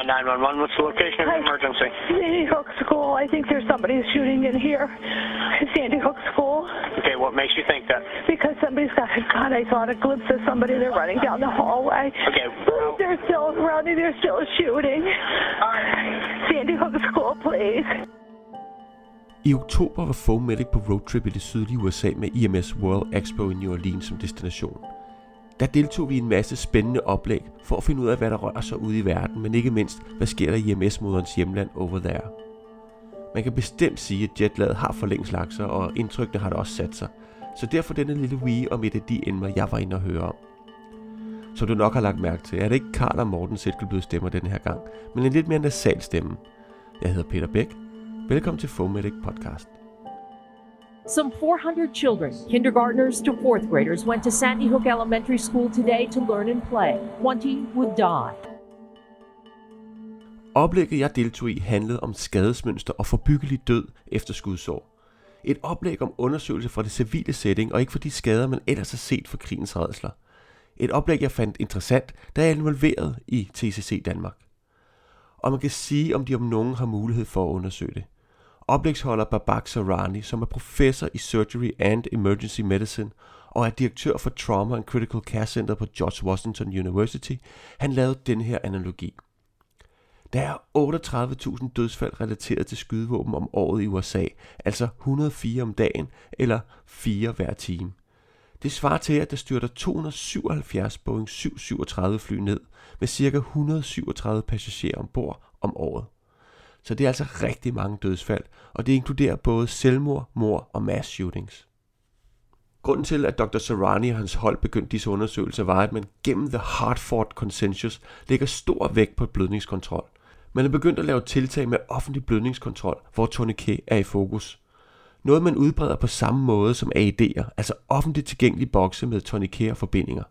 Youngstown 911. What's the location of the emergency? Sandy Hook School. I think there's somebody shooting in here. Sandy Hook School. Okay, what makes you think that? Because somebody's got a gun. I saw a glimpse of somebody. They're running down the hallway. Okay. They're still running. They're still shooting. Sandy Hook School, please. I oktober var Fomedic på roadtrip i det sydlige USA med IMS World Expo i New Orleans som destination. Der deltog vi i en masse spændende oplæg for at finde ud af, hvad der rører sig ude i verden, men ikke mindst, hvad sker der i MS-moderens hjemland over there. Man kan bestemt sige, at jetlaget har for længst lagt sig, og indtrykkene har det også sat sig. Så derfor denne lille wee om et af de emner, jeg var inde og høre om. Som du nok har lagt mærke til, er det ikke Karl og Morten Silkeblød stemmer denne her gang, men en lidt mere nasal stemme. Jeg hedder Peter Bæk. Velkommen til Fomedic Podcast. Some 400 children, kindergartners to fourth graders, went to Sandy Hook Elementary School today to learn and play. 20 would die. Oplægget, jeg deltog i, handlede om skadesmønster og forbyggelig død efter skudsår. Et oplæg om undersøgelse fra det civile setting, og ikke for de skader, man ellers har set for krigens redsler. Et oplæg, jeg fandt interessant, da jeg er involveret i TCC Danmark. Og man kan sige, om de om nogen har mulighed for at undersøge det. Oplægsholder Babak Sarani, som er professor i Surgery and Emergency Medicine og er direktør for Trauma and Critical Care Center på George Washington University, han lavede den her analogi. Der er 38.000 dødsfald relateret til skydevåben om året i USA, altså 104 om dagen eller 4 hver time. Det svarer til, at der styrter 277 Boeing 737 fly ned med ca. 137 passagerer ombord om året. Så det er altså rigtig mange dødsfald, og det inkluderer både selvmord, mor og mass shootings. Grunden til, at Dr. Serrani og hans hold begyndte disse undersøgelser, var, at man gennem The Hartford Consensus lægger stor vægt på blødningskontrol. Man er begyndt at lave tiltag med offentlig blødningskontrol, hvor tourniquet er i fokus. Noget man udbreder på samme måde som AED'er, altså offentligt tilgængelige bokse med tourniquet og forbindinger.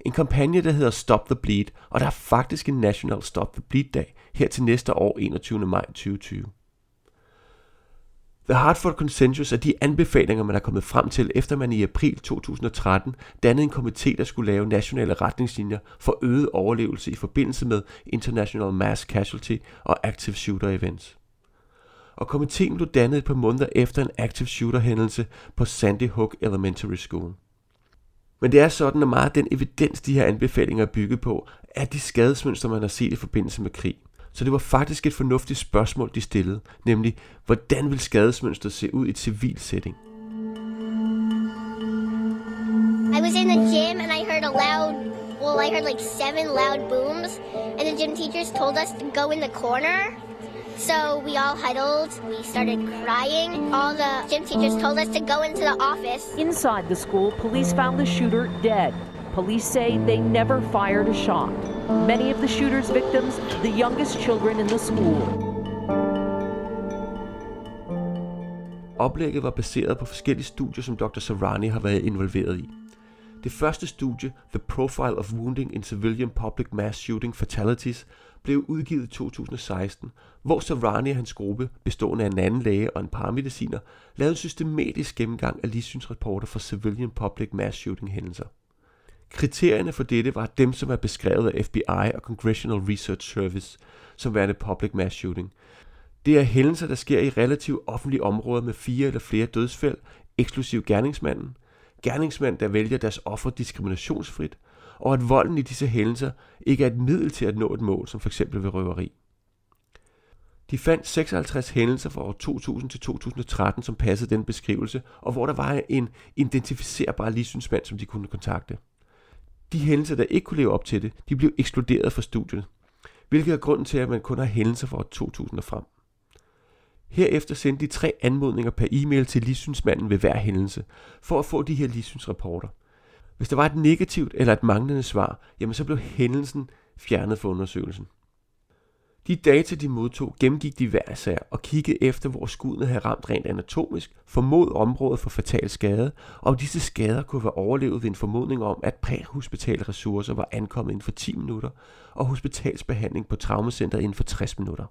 En kampagne, der hedder Stop the Bleed, og der er faktisk en National Stop the Bleed-dag her til næste år, 21. maj 2020. The Hartford Consensus er de anbefalinger, man er kommet frem til, efter man i april 2013 dannede en komité, der skulle lave nationale retningslinjer for øget overlevelse i forbindelse med International Mass Casualty og Active Shooter Events. Og komiteen blev dannet et par måneder efter en active shooter hændelse på Sandy Hook Elementary School. Men det er sådan, at meget af den evidens, de her anbefalinger er bygget på, er de skadesmønstre, man har set i forbindelse med krig. Så det var faktisk et fornuftigt spørgsmål, de stillede, nemlig, hvordan vil skadesmønstret se ud i et civil setting? I was in the gym and I heard a loud, well, I heard like seven loud booms, and the gym teachers told us to go in the corner. So we all huddled. We started crying. All the gym teachers told us to go into the office. Inside the school, police found the shooter dead. Police say they never fired a shot. Many of the shooter's victims, the youngest children in the school. Oplægget var baseret på forskellige studier, som Dr. Sarani har været involveret i. Det første studie, The Profile of Wounding in Civilian Public Mass Shooting Fatalities, blev udgivet i 2016, hvor Sarani og hans gruppe, bestående af en anden læge og en paramediciner, lavede en systematisk gennemgang af livssynsrapporter for Civilian Public Mass Shooting hændelser. Kriterierne for dette var dem, som er beskrevet af FBI og Congressional Research Service, som værende public mass shooting. Det er hændelser, der sker i relativt offentlige områder med fire eller flere dødsfald, eksklusiv gerningsmanden, gerningsmænd, der vælger deres offer diskriminationsfrit, og at volden i disse hændelser ikke er et middel til at nå et mål, som f.eks. ved røveri. De fandt 56 hændelser fra år 2000 til 2013, som passede den beskrivelse, og hvor der var en identificerbar ligesynsmand, som de kunne kontakte. De hændelser, der ikke kunne leve op til det, de blev ekskluderet fra studiet, hvilket er grunden til, at man kun har hændelser fra år 2000 og frem. Herefter sendte de tre anmodninger per e-mail til ligesynsmanden ved hver hændelse, for at få de her ligesynsrapporter hvis der var et negativt eller et manglende svar, jamen så blev hændelsen fjernet fra undersøgelsen. De data, de modtog, gennemgik de hver sær og kiggede efter, hvor skuddene havde ramt rent anatomisk, formod området for fatal skade, og om disse skader kunne være overlevet ved en formodning om, at præhospitale ressourcer var ankommet inden for 10 minutter, og hospitalsbehandling på traumacenteret inden for 60 minutter.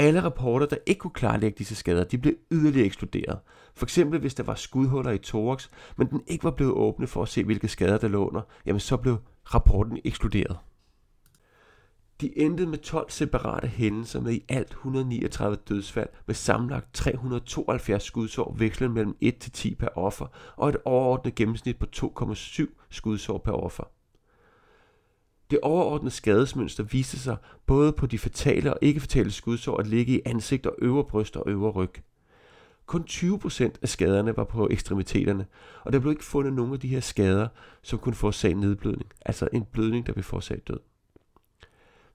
Alle rapporter, der ikke kunne klarlægge disse skader, de blev yderligere ekskluderet. For eksempel hvis der var skudhuller i thorax, men den ikke var blevet åbnet for at se, hvilke skader der lå under, jamen så blev rapporten ekskluderet. De endte med 12 separate hændelser med i alt 139 dødsfald med sammenlagt 372 skudsår vekslen mellem 1 til 10 per offer og et overordnet gennemsnit på 2,7 skudsår per offer. Det overordnede skadesmønster viste sig både på de fatale og ikke fatale skudsår at ligge i ansigt og øvre bryst og øvre ryg. Kun 20% af skaderne var på ekstremiteterne, og der blev ikke fundet nogen af de her skader, som kunne forårsage nedblødning, altså en blødning, der vil forårsage død.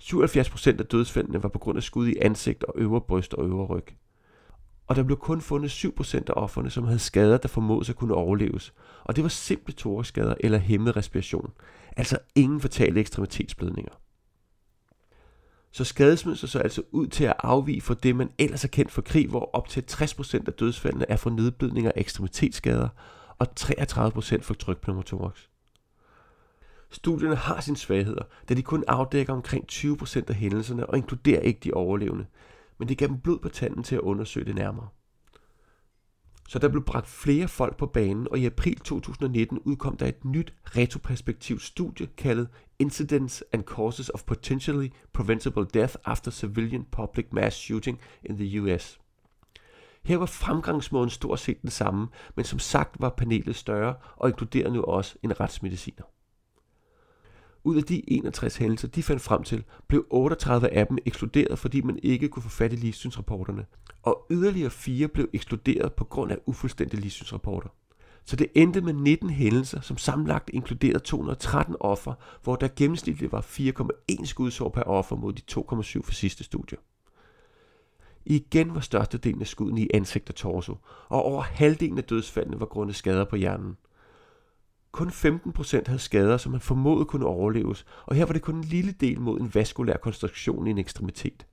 77% af dødsfældene var på grund af skud i ansigt og øvre bryst og øvre ryg. Og der blev kun fundet 7% af offerne, som havde skader, der formodes at kunne overleves. Og det var simple torakskader eller hæmmet respiration. Altså ingen fatale ekstremitetsblødninger. Så skadesmønster så altså ud til at afvige fra det, man ellers er kendt for krig, hvor op til 60% af dødsfaldene er for nedblødninger og ekstremitetsskader, og 33% for trykpneumothorax. Studierne har sine svagheder, da de kun afdækker omkring 20% af hændelserne og inkluderer ikke de overlevende, men det gav dem blod på tanden til at undersøge det nærmere. Så der blev bragt flere folk på banen, og i april 2019 udkom der et nyt retroperspektivt studie kaldet Incidents and Causes of Potentially Preventable Death After Civilian Public Mass Shooting in the US. Her var fremgangsmåden stort set den samme, men som sagt var panelet større og inkluderede nu også en retsmediciner. Ud af de 61 hændelser, de fandt frem til, blev 38 af dem ekskluderet, fordi man ikke kunne få fat i ligesynsrapporterne. og yderligere fire blev ekskluderet på grund af ufuldstændige ligesynsrapporter. Så det endte med 19 hændelser, som sammenlagt inkluderede 213 offer, hvor der gennemsnitligt var 4,1 skudsår per offer mod de 2,7 for sidste studie. Igen var størstedelen af skuddene i ansigt og torso, og over halvdelen af dødsfaldene var grundet skader på hjernen. Kun 15% havde skader, som man formodet kunne overleves, og her var det kun en lille del mod en vaskulær konstruktion i en ekstremitet.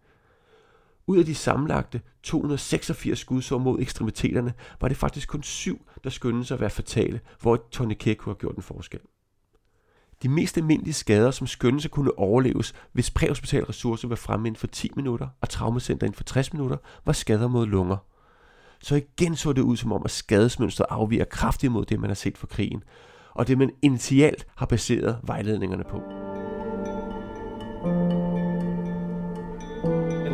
Ud af de sammenlagte 286 skudsår mod ekstremiteterne, var det faktisk kun syv, der skyndte sig at være fatale, hvor et tourniquet kunne have gjort en forskel. De mest almindelige skader, som skyndes at kunne overleves, hvis præhospitale ressourcer var fremme inden for 10 minutter og traumacenter inden for 60 minutter, var skader mod lunger. Så igen så det ud som om, at skadesmønstret afviger kraftigt mod det, man har set for krigen, og det man initialt har baseret vejledningerne på.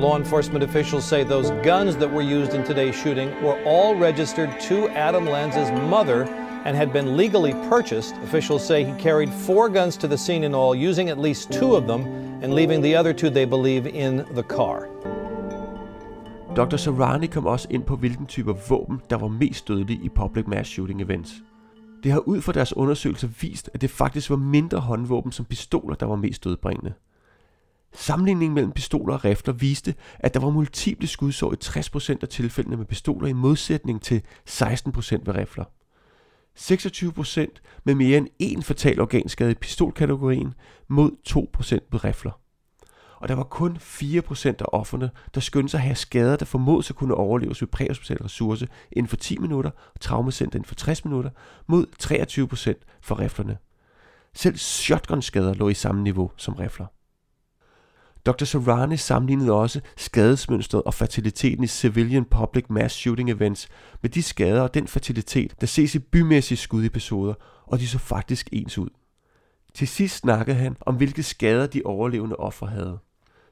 Law enforcement officials say those guns that were used in today's shooting were all registered to Adam Lanz's mother and had been legally purchased. Officials say he carried four guns to the scene in all, using at least two of them and leaving the other two, they believe, in the car. Dr. Sarani kom også ind på, hvilken typer våben, der var mest dødelige i public mass shooting events. Det har ud fra deres undersøgelser vist, at det faktisk var mindre håndvåben som pistoler, der var mest dødbringende. Sammenligningen mellem pistoler og rifler viste, at der var multiple skudsår i 60% af tilfældene med pistoler i modsætning til 16% ved rifler. 26% med mere end én fatal organskade i pistolkategorien mod 2% ved rifler. Og der var kun 4% af offerne, der skyndte sig at have skader, der formodes at kunne overleves ved præhospital ressource inden for 10 minutter og traumacenter inden for 60 minutter, mod 23% for riflerne. Selv shotgun-skader lå i samme niveau som rifler. Dr. Sarani sammenlignede også skadesmønstret og fertiliteten i civilian public mass shooting events med de skader og den fertilitet, der ses i bymæssige skudepisoder, og de så faktisk ens ud. Til sidst snakkede han om, hvilke skader de overlevende ofre havde.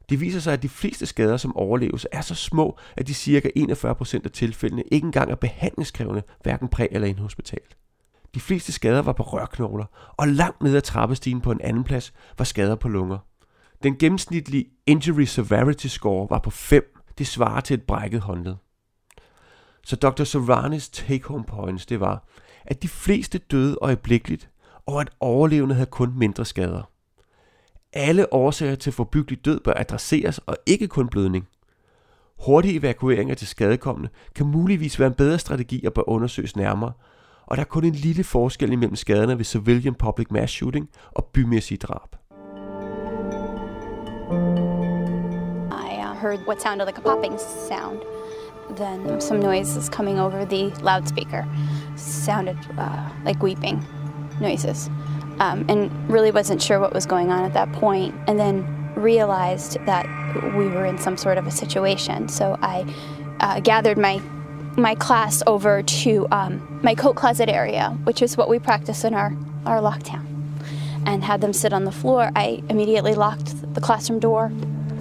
Det viser sig, at de fleste skader, som overleves, er så små, at de cirka 41% af tilfældene ikke engang er behandlingskrævende, hverken præ- eller indhospital. De fleste skader var på rørknogler, og langt ned ad trappestigen på en anden plads var skader på lunger. Den gennemsnitlige Injury Severity Score var på 5. Det svarer til et brækket håndled. Så Dr. Soranis take-home points, det var, at de fleste døde øjeblikkeligt, og at overlevende havde kun mindre skader. Alle årsager til forbyggelig død bør adresseres, og ikke kun blødning. Hurtige evakueringer til skadekommende kan muligvis være en bedre strategi og bør undersøges nærmere, og der er kun en lille forskel imellem skaderne ved civilian public mass shooting og bymæssige drab. I uh, heard what sounded like a popping sound. Then some noises coming over the loudspeaker. Sounded uh, like weeping noises. Um, and really wasn't sure what was going on at that. And then realized that we were in some sort of a situation. So I uh, gathered my my class over to um, my coat closet area, which is what we practice in our, our lockdown. and had them sit on the floor, I immediately locked the classroom door.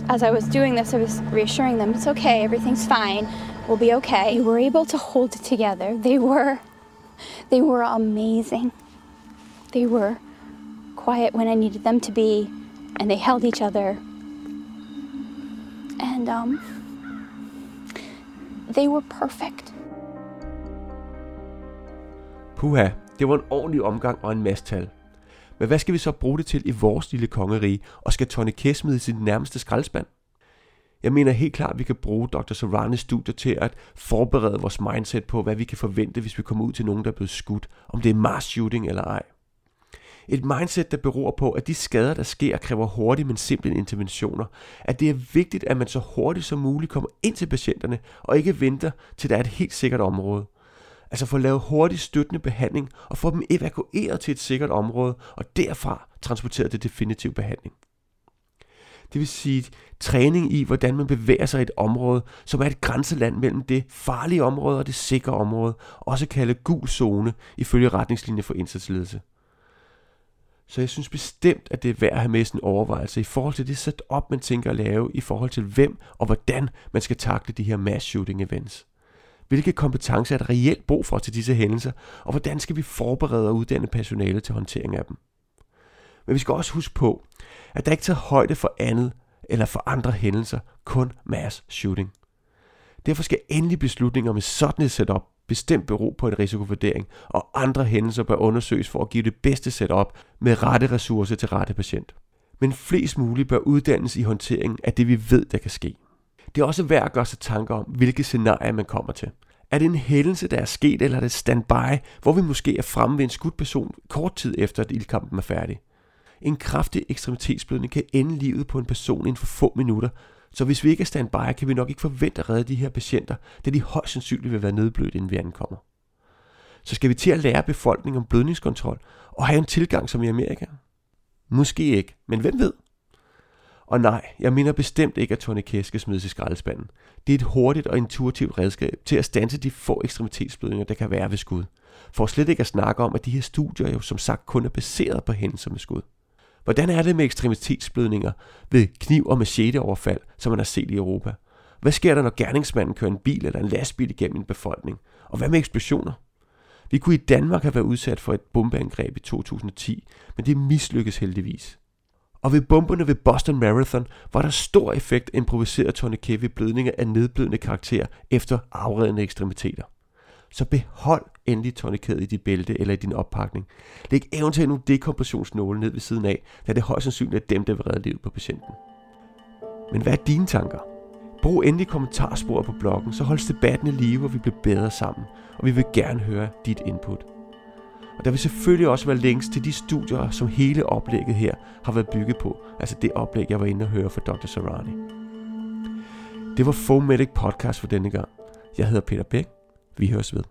As I was doing this, I was reassuring them, it's okay, everything's fine, we'll be okay. They were able to hold it together. They were, they were amazing. They were quiet when I needed them to be, and they held each other. And, um, they were perfect. Puha, det var en ordentlig omgang og en masse tal. Men hvad skal vi så bruge det til i vores lille kongerige, og skal Tony Kess smide sin nærmeste skraldespand? Jeg mener helt klart, at vi kan bruge Dr. Saranis studier til at forberede vores mindset på, hvad vi kan forvente, hvis vi kommer ud til nogen, der er blevet skudt, om det er mass shooting eller ej. Et mindset, der beror på, at de skader, der sker, kræver hurtige, men simple interventioner. At det er vigtigt, at man så hurtigt som muligt kommer ind til patienterne, og ikke venter til der er et helt sikkert område. Altså få lavet hurtig støttende behandling, og få dem evakueret til et sikkert område, og derfra transporteret til definitiv behandling. Det vil sige træning i, hvordan man bevæger sig i et område, som er et grænseland mellem det farlige område og det sikre område, også kaldet gul zone, ifølge retningslinjer for indsatsledelse. Så jeg synes bestemt, at det er værd at have med sådan en overvejelse i forhold til det setup, man tænker at lave, i forhold til hvem og hvordan man skal takle de her mass shooting events. Hvilke kompetencer er der reelt brug for til disse hændelser, og hvordan skal vi forberede og uddanne personale til håndtering af dem? Men vi skal også huske på, at der ikke tager højde for andet eller for andre hændelser, kun mass shooting. Derfor skal endelige beslutninger med sådan et setup bestemt bero på en risikovurdering, og andre hændelser bør undersøges for at give det bedste setup med rette ressourcer til rette patient. Men flest muligt bør uddannes i håndteringen af det, vi ved, der kan ske. Det er også værd at gøre sig tanker om, hvilke scenarier man kommer til. Er det en hændelse, der er sket, eller er det standby, hvor vi måske er fremme ved en skudt person kort tid efter, at ildkampen er færdig? En kraftig ekstremitetsblødning kan ende livet på en person inden for få minutter, så hvis vi ikke er standby, kan vi nok ikke forvente at redde de her patienter, da de højst sandsynligt vil være nedblødt, inden vi ankommer. Så skal vi til at lære befolkningen om blødningskontrol og have en tilgang som i Amerika? Måske ikke, men hvem ved? Og nej, jeg mener bestemt ikke, at tourniquet skal smides i skraldespanden. Det er et hurtigt og intuitivt redskab til at stanse de få ekstremitetsblødninger, der kan være ved skud. For slet ikke at snakke om, at de her studier jo som sagt kun er baseret på hændelser med skud. Hvordan er det med ekstremitetsblødninger ved kniv- og macheteoverfald, som man har set i Europa? Hvad sker der, når gerningsmanden kører en bil eller en lastbil igennem en befolkning? Og hvad med eksplosioner? Vi kunne i Danmark have været udsat for et bombeangreb i 2010, men det mislykkes heldigvis. Og ved bomberne ved Boston Marathon var der stor effekt improviseret tourniquet ved blødninger af nedblødende karakter efter afredende ekstremiteter. Så behold endelig tourniquet i dit bælte eller i din oppakning. Læg eventuelt nogle dekompressionsnåle ned ved siden af, da det højst sandsynligt er dem, der vil redde livet på patienten. Men hvad er dine tanker? Brug endelig kommentarsporet på bloggen, så holdes debatten i live, og vi bliver bedre sammen. Og vi vil gerne høre dit input. Og der vil selvfølgelig også være links til de studier, som hele oplægget her har været bygget på. Altså det oplæg, jeg var inde og høre fra Dr. Sarani. Det var Fomedic Podcast for denne gang. Jeg hedder Peter Bæk. Vi høres ved.